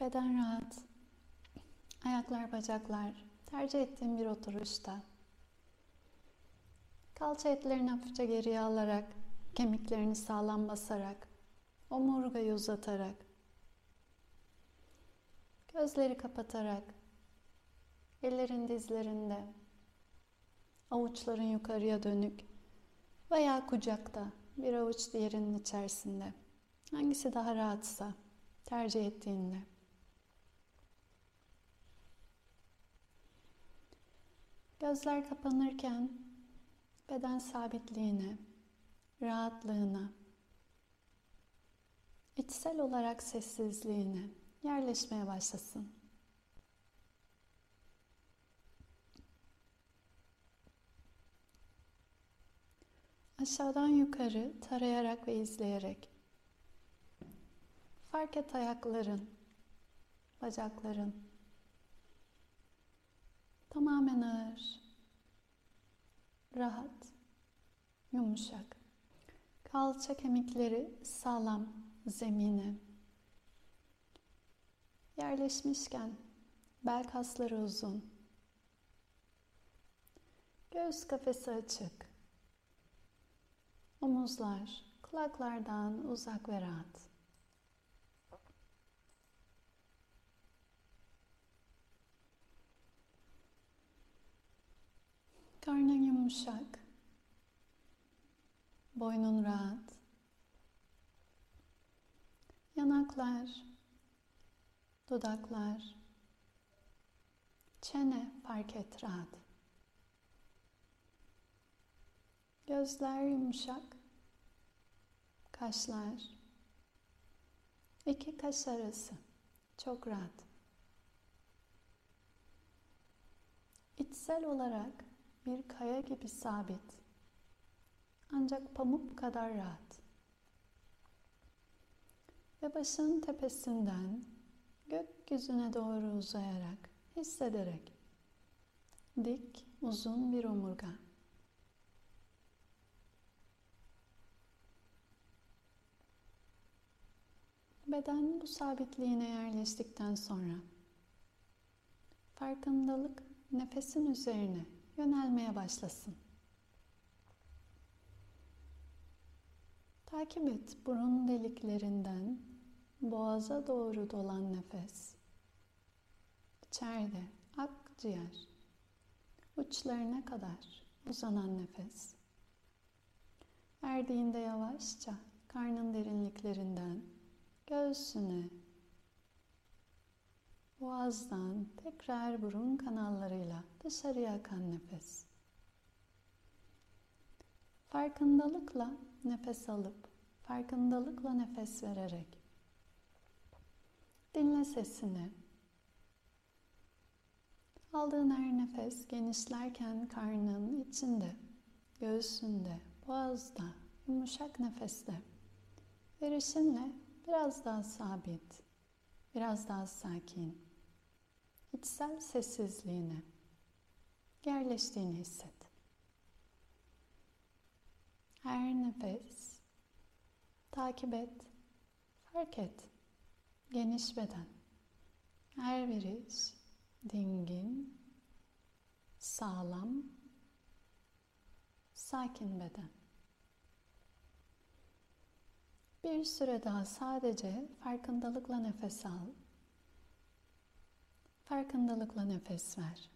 Beden rahat. Ayaklar, bacaklar tercih ettiğim bir oturuşta. Kalça etlerini hafifçe geriye alarak, kemiklerini sağlam basarak, omurgayı uzatarak, gözleri kapatarak, ellerin dizlerinde, avuçların yukarıya dönük veya kucakta, bir avuç diğerinin içerisinde. Hangisi daha rahatsa tercih ettiğinde. Gözler kapanırken beden sabitliğine, rahatlığına, içsel olarak sessizliğine yerleşmeye başlasın. Aşağıdan yukarı tarayarak ve izleyerek fark et ayakların, bacakların tamamen ağır, rahat, yumuşak. Kalça kemikleri sağlam zemine yerleşmişken bel kasları uzun. Göğüs kafesi açık. Omuzlar kulaklardan uzak ve rahat. Karnın yumuşak. Boynun rahat. Yanaklar, dudaklar, çene fark et rahat. Gözler yumuşak. Kaşlar. iki kaş arası. Çok rahat. İçsel olarak bir kaya gibi sabit. Ancak pamuk kadar rahat. Ve başının tepesinden gökyüzüne doğru uzayarak, hissederek dik, uzun bir omurga. Beden bu sabitliğine yerleştikten sonra farkındalık nefesin üzerine yönelmeye başlasın. Takip et burun deliklerinden boğaza doğru dolan nefes. İçeride akciğer uçlarına kadar uzanan nefes. Erdiğinde yavaşça karnın derinliklerinden göğsüne, boğazdan tekrar burun kanallarıyla dışarıya akan nefes. Farkındalıkla nefes alıp, farkındalıkla nefes vererek dinle sesini. Aldığın her nefes genişlerken karnın içinde, göğsünde, boğazda, yumuşak nefeste. Verişinle biraz daha sabit, biraz daha sakin, içsel sessizliğine yerleştiğini hisset. Her nefes takip et, fark et. Geniş beden. Her veriş dingin, sağlam, sakin beden. Bir süre daha sadece farkındalıkla nefes al. Farkındalıkla nefes ver.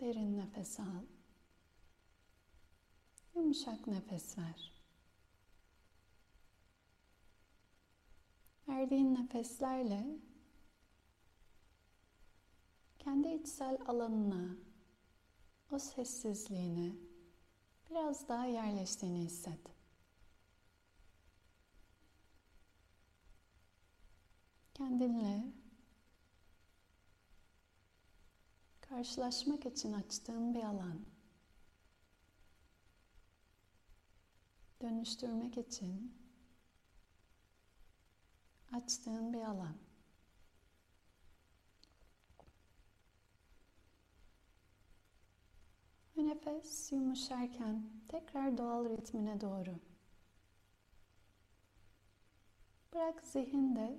Derin nefes al. Yumuşak nefes ver. Verdiğin nefeslerle kendi içsel alanına, o sessizliğine biraz daha yerleştiğini hisset. Kendinle karşılaşmak için açtığın bir alan. Dönüştürmek için açtığın bir alan. Ve nefes yumuşarken tekrar doğal ritmine doğru. Bırak zihinde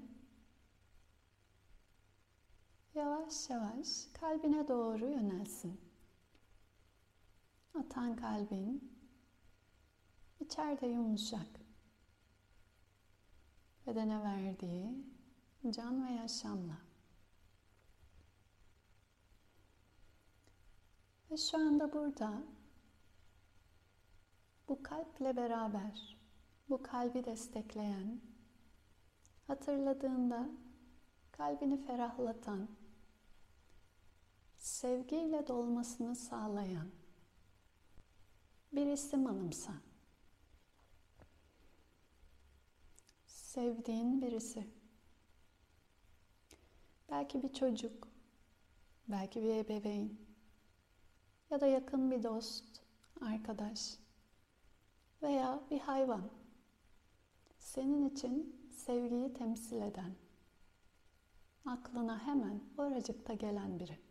yavaş yavaş kalbine doğru yönelsin. Atan kalbin içeride yumuşak. Bedene verdiği can ve yaşamla. Ve şu anda burada bu kalple beraber bu kalbi destekleyen hatırladığında kalbini ferahlatan sevgiyle dolmasını sağlayan bir isim anımsa. Sevdiğin birisi. Belki bir çocuk, belki bir ebeveyn ya da yakın bir dost, arkadaş veya bir hayvan. Senin için sevgiyi temsil eden, aklına hemen oracıkta gelen biri.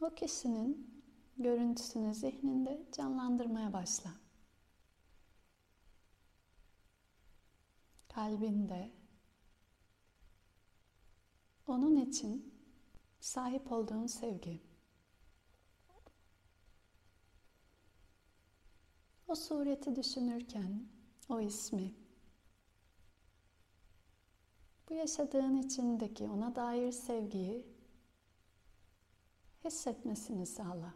O kişinin görüntüsünü zihninde canlandırmaya başla. Kalbinde onun için sahip olduğun sevgi. O sureti düşünürken o ismi bu yaşadığın içindeki ona dair sevgiyi hissetmesini sağla.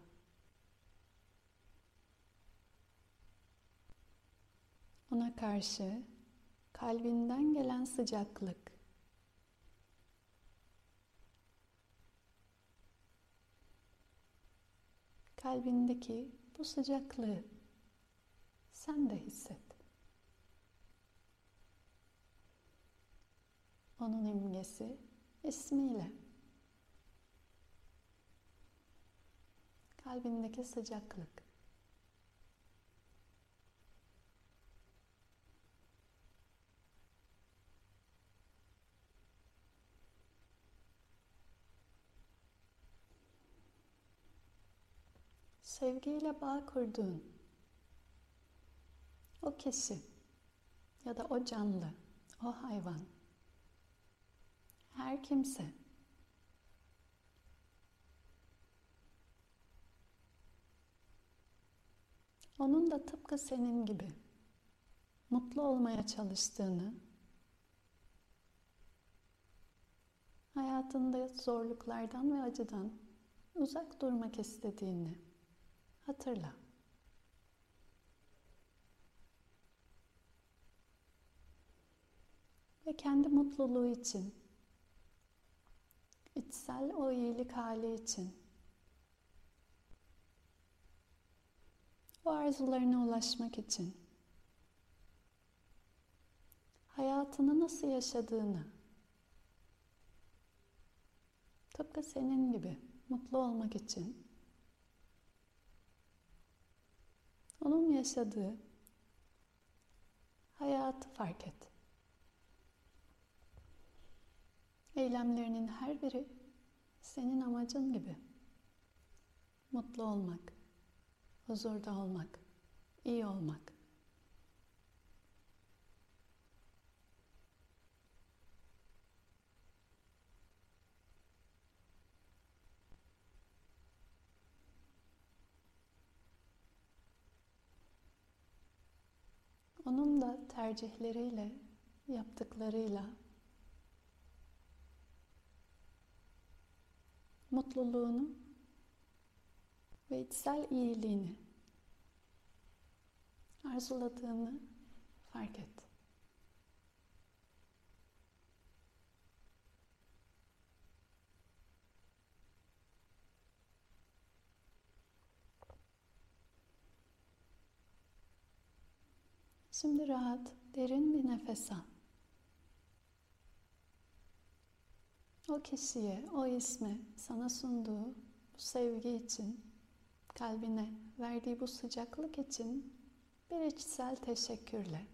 Ona karşı kalbinden gelen sıcaklık, kalbindeki bu sıcaklığı sen de hisset. Onun imgesi ismiyle. Kalbindeki sıcaklık. Sevgiyle bağ kurduğun o kişi ya da o canlı, o hayvan, her kimse onun da tıpkı senin gibi mutlu olmaya çalıştığını, hayatında zorluklardan ve acıdan uzak durmak istediğini hatırla. Ve kendi mutluluğu için, içsel o iyilik hali için, arzularına ulaşmak için, hayatını nasıl yaşadığını, tıpkı senin gibi mutlu olmak için, onun yaşadığı hayatı fark et. Eylemlerinin her biri senin amacın gibi. Mutlu olmak, huzurda olmak, iyi olmak. Onun da tercihleriyle, yaptıklarıyla mutluluğunu ve içsel iyiliğini arzuladığını fark et. Şimdi rahat, derin bir nefes al. O kişiye, o isme sana sunduğu bu sevgi için, kalbine verdiği bu sıcaklık için bir içsel teşekkürle.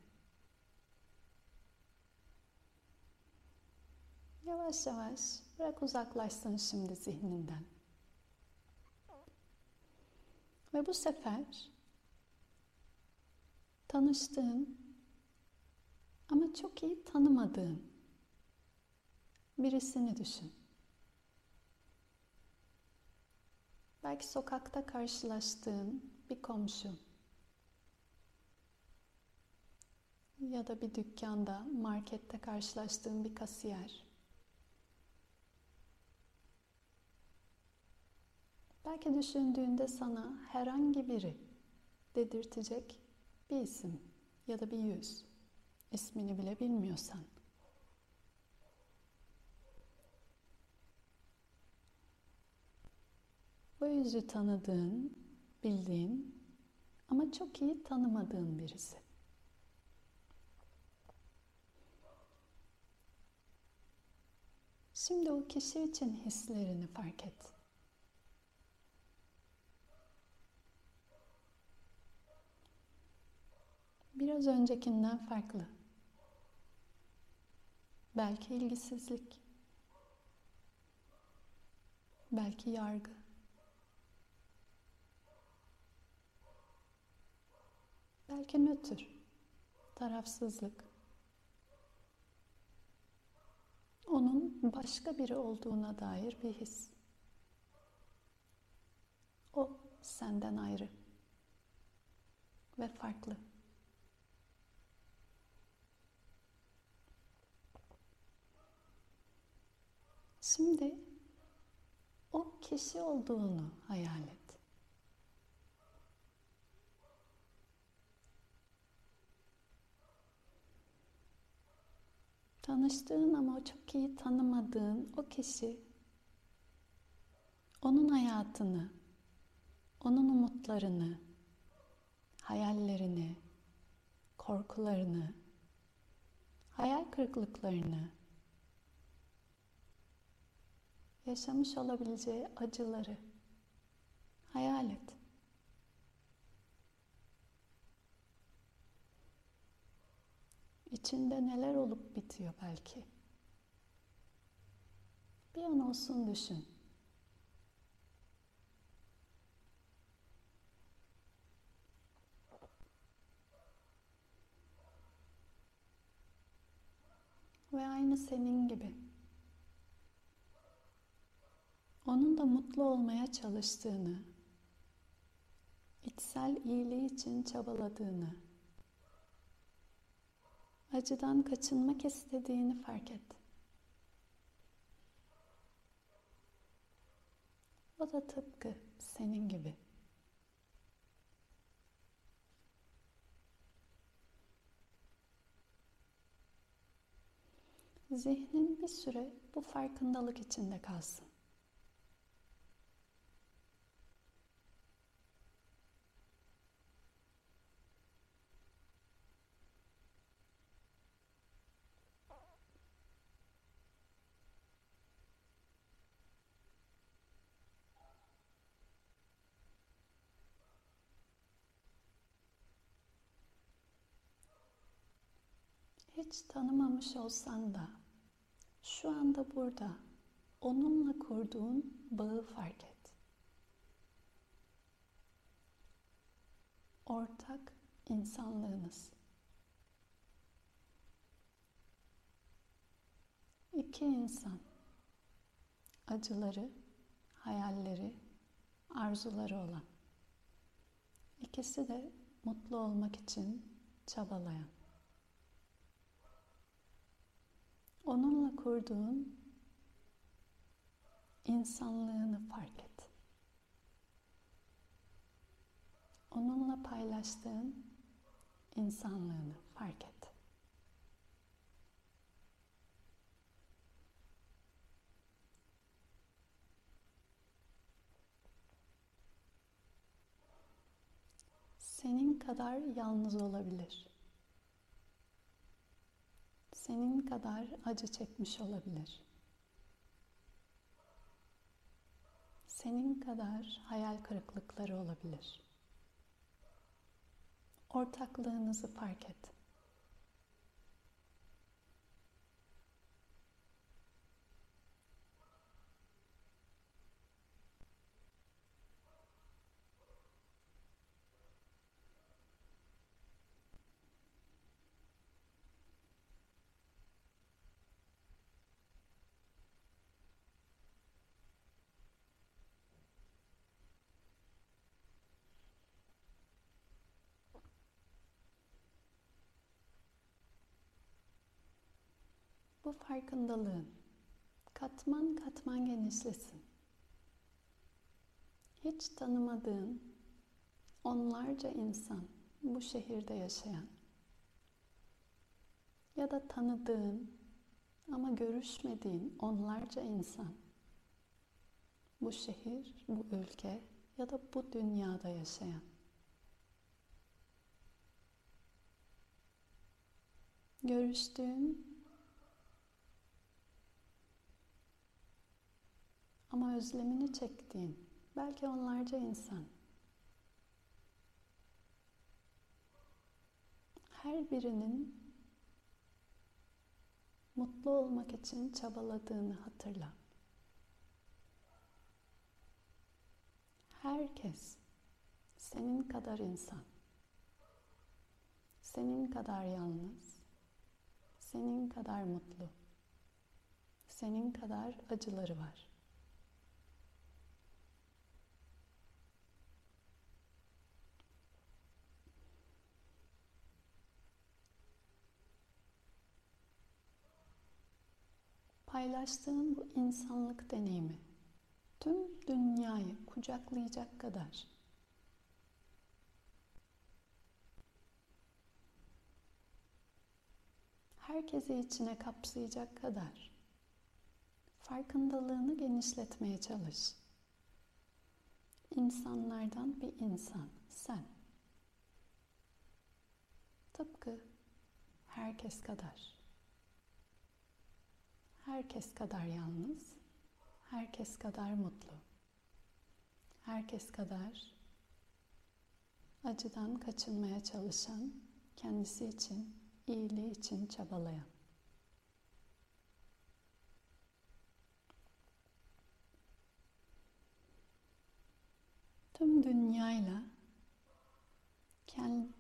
Yavaş yavaş bırak uzaklaşsın şimdi zihninden. Ve bu sefer tanıştığın ama çok iyi tanımadığın birisini düşün. Belki sokakta karşılaştığın bir komşu ya da bir dükkanda, markette karşılaştığın bir kasiyer. Belki düşündüğünde sana herhangi biri dedirtecek bir isim ya da bir yüz. ismini bile bilmiyorsan. Bu yüzü tanıdığın, bildiğin ama çok iyi tanımadığın birisi. Şimdi o kişi için hislerini fark et. Biraz öncekinden farklı. Belki ilgisizlik. Belki yargı. Belki nötr, tarafsızlık. Onun başka biri olduğuna dair bir his. O senden ayrı ve farklı. Şimdi o kişi olduğunu hayal et. Tanıştığın ama çok iyi tanımadığın o kişi onun hayatını, onun umutlarını, hayallerini, korkularını, hayal kırıklıklarını, yaşamış olabileceği acıları hayal et. İçinde neler olup bitiyor belki. Bir an olsun düşün. Ve aynı senin gibi. Onun da mutlu olmaya çalıştığını, içsel iyiliği için çabaladığını, acıdan kaçınmak istediğini fark et. O da tıpkı senin gibi. Zihnin bir süre bu farkındalık içinde kalsın. Hiç tanımamış olsan da şu anda burada onunla kurduğun bağı fark et. Ortak insanlığınız. İki insan acıları, hayalleri, arzuları olan. İkisi de mutlu olmak için çabalayan. Onunla kurduğun insanlığını fark et. Onunla paylaştığın insanlığını fark et. Senin kadar yalnız olabilir senin kadar acı çekmiş olabilir. Senin kadar hayal kırıklıkları olabilir. Ortaklığınızı fark et. Bu farkındalığın katman katman genişlesin. Hiç tanımadığın onlarca insan bu şehirde yaşayan ya da tanıdığın ama görüşmediğin onlarca insan bu şehir, bu ülke ya da bu dünyada yaşayan görüştüğün ama özlemini çektiğin belki onlarca insan her birinin mutlu olmak için çabaladığını hatırla. Herkes senin kadar insan. Senin kadar yalnız. Senin kadar mutlu. Senin kadar acıları var. Paylaştığın bu insanlık deneyimi tüm dünyayı kucaklayacak kadar herkesi içine kapsayacak kadar farkındalığını genişletmeye çalış. İnsanlardan bir insan, sen. Tıpkı herkes kadar. Herkes kadar yalnız, herkes kadar mutlu. Herkes kadar acıdan kaçınmaya çalışan, kendisi için, iyiliği için çabalayan. Tüm dünyayla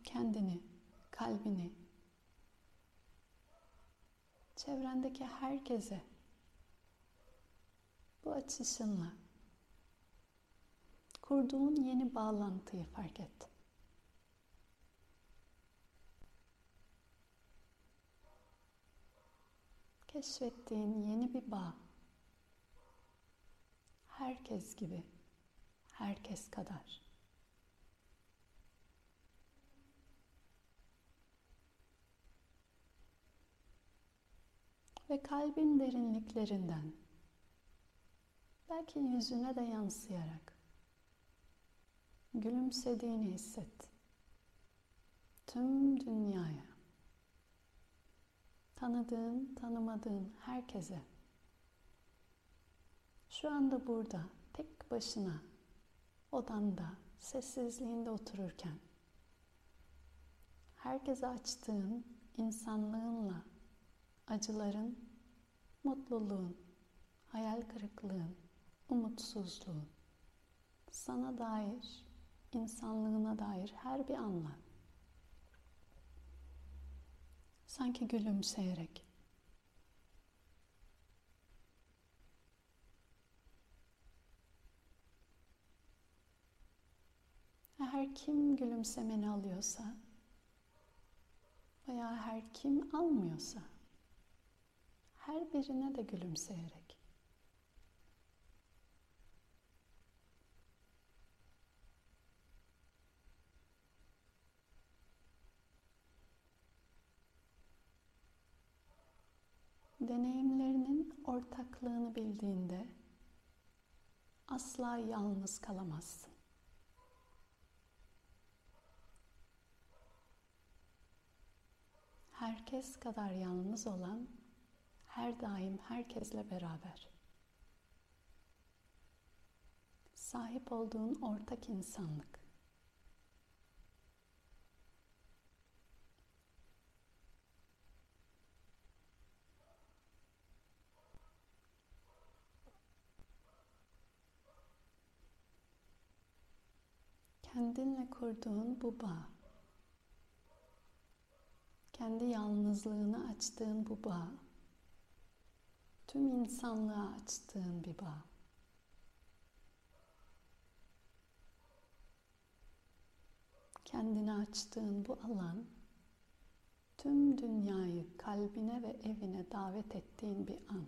kendini, kalbini, çevrendeki herkese bu açışınla kurduğun yeni bağlantıyı fark et. Keşfettiğin yeni bir bağ. Herkes gibi, herkes kadar. Ve kalbin derinliklerinden belki yüzüne de yansıyarak gülümsediğini hisset. Tüm dünyaya, tanıdığın, tanımadığın herkese şu anda burada tek başına odanda sessizliğinde otururken herkese açtığın insanlığınla acıların, mutluluğun, hayal kırıklığın, umutsuzluğun, sana dair, insanlığına dair her bir anla. Sanki gülümseyerek. Her kim gülümsemeni alıyorsa veya her kim almıyorsa her birine de gülümseyerek deneyimlerinin ortaklığını bildiğinde asla yalnız kalamazsın. Herkes kadar yalnız olan her daim herkesle beraber. Sahip olduğun ortak insanlık. kendinle kurduğun bu bağ, kendi yalnızlığını açtığın bu bağ, tüm insanlığa açtığın bir bağ. Kendine açtığın bu alan tüm dünyayı kalbine ve evine davet ettiğin bir an.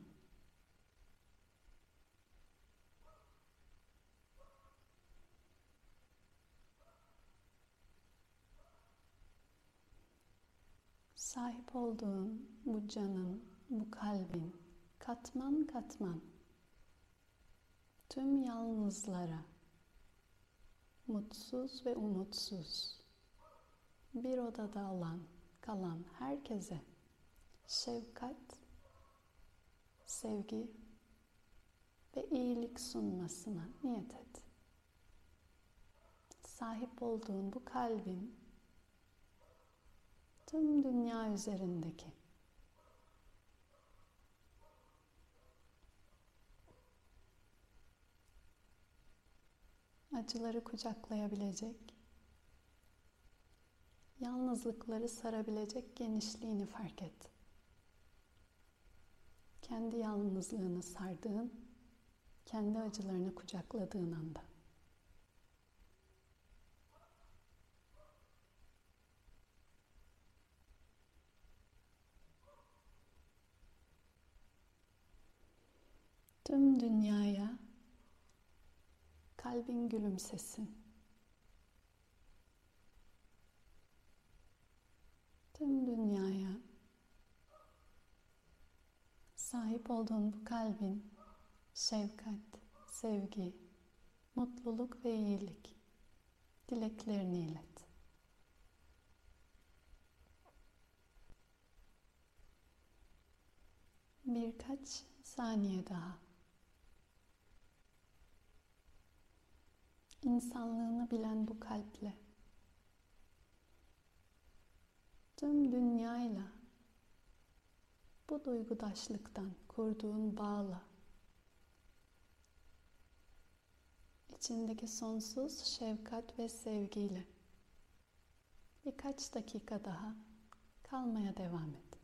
Sahip olduğun bu canın, bu kalbin katman katman tüm yalnızlara, mutsuz ve umutsuz, bir odada olan, kalan herkese şefkat, sevgi ve iyilik sunmasına niyet et. Sahip olduğun bu kalbin tüm dünya üzerindeki acıları kucaklayabilecek, yalnızlıkları sarabilecek genişliğini fark et. Kendi yalnızlığını sardığın, kendi acılarını kucakladığın anda. Tüm dünyaya kalbin gülümsesin. Tüm dünyaya sahip olduğun bu kalbin şefkat, sevgi, mutluluk ve iyilik dileklerini ilet. Birkaç saniye daha. İnsanlığını bilen bu kalple tüm dünyayla bu duygudaşlıktan kurduğun bağla içindeki sonsuz şefkat ve sevgiyle birkaç dakika daha kalmaya devam et.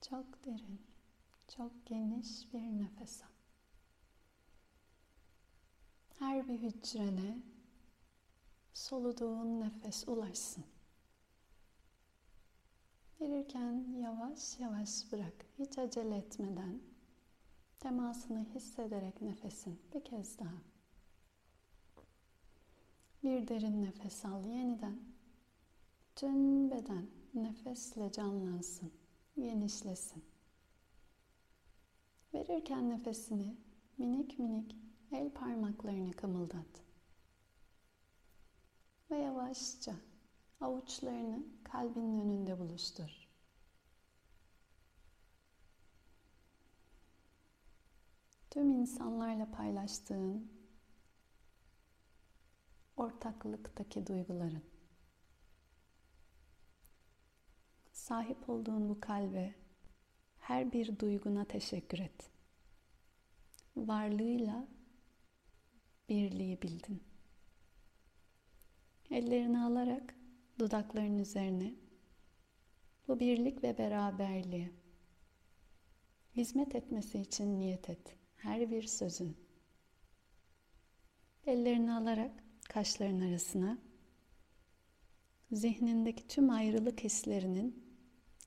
Çok derin, çok geniş bir nefes al. Her bir hücrene soluduğun nefes ulaşsın. Verirken yavaş yavaş bırak, hiç acele etmeden temasını hissederek nefesin bir kez daha. Bir derin nefes al yeniden. Tüm beden nefesle canlansın genişlesin. Verirken nefesini minik minik el parmaklarını kımıldat. Ve yavaşça avuçlarını kalbinin önünde buluştur. Tüm insanlarla paylaştığın ortaklıktaki duyguların Sahip olduğun bu kalbe, her bir duyguna teşekkür et. Varlığıyla birliği bildin. Ellerini alarak dudakların üzerine bu birlik ve beraberliğe hizmet etmesi için niyet et. Her bir sözün. Ellerini alarak kaşların arasına zihnindeki tüm ayrılık hislerinin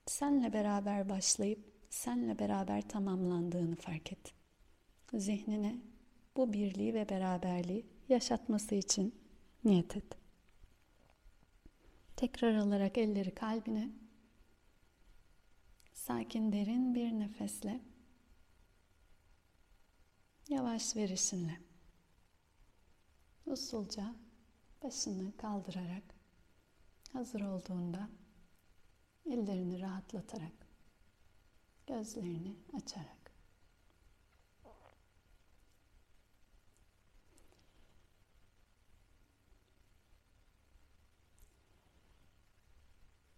senle beraber başlayıp senle beraber tamamlandığını fark et. Zihnine bu birliği ve beraberliği yaşatması için niyet et. Tekrar alarak elleri kalbine sakin derin bir nefesle yavaş verişinle usulca başını kaldırarak hazır olduğunda Ellerini rahatlatarak, gözlerini açarak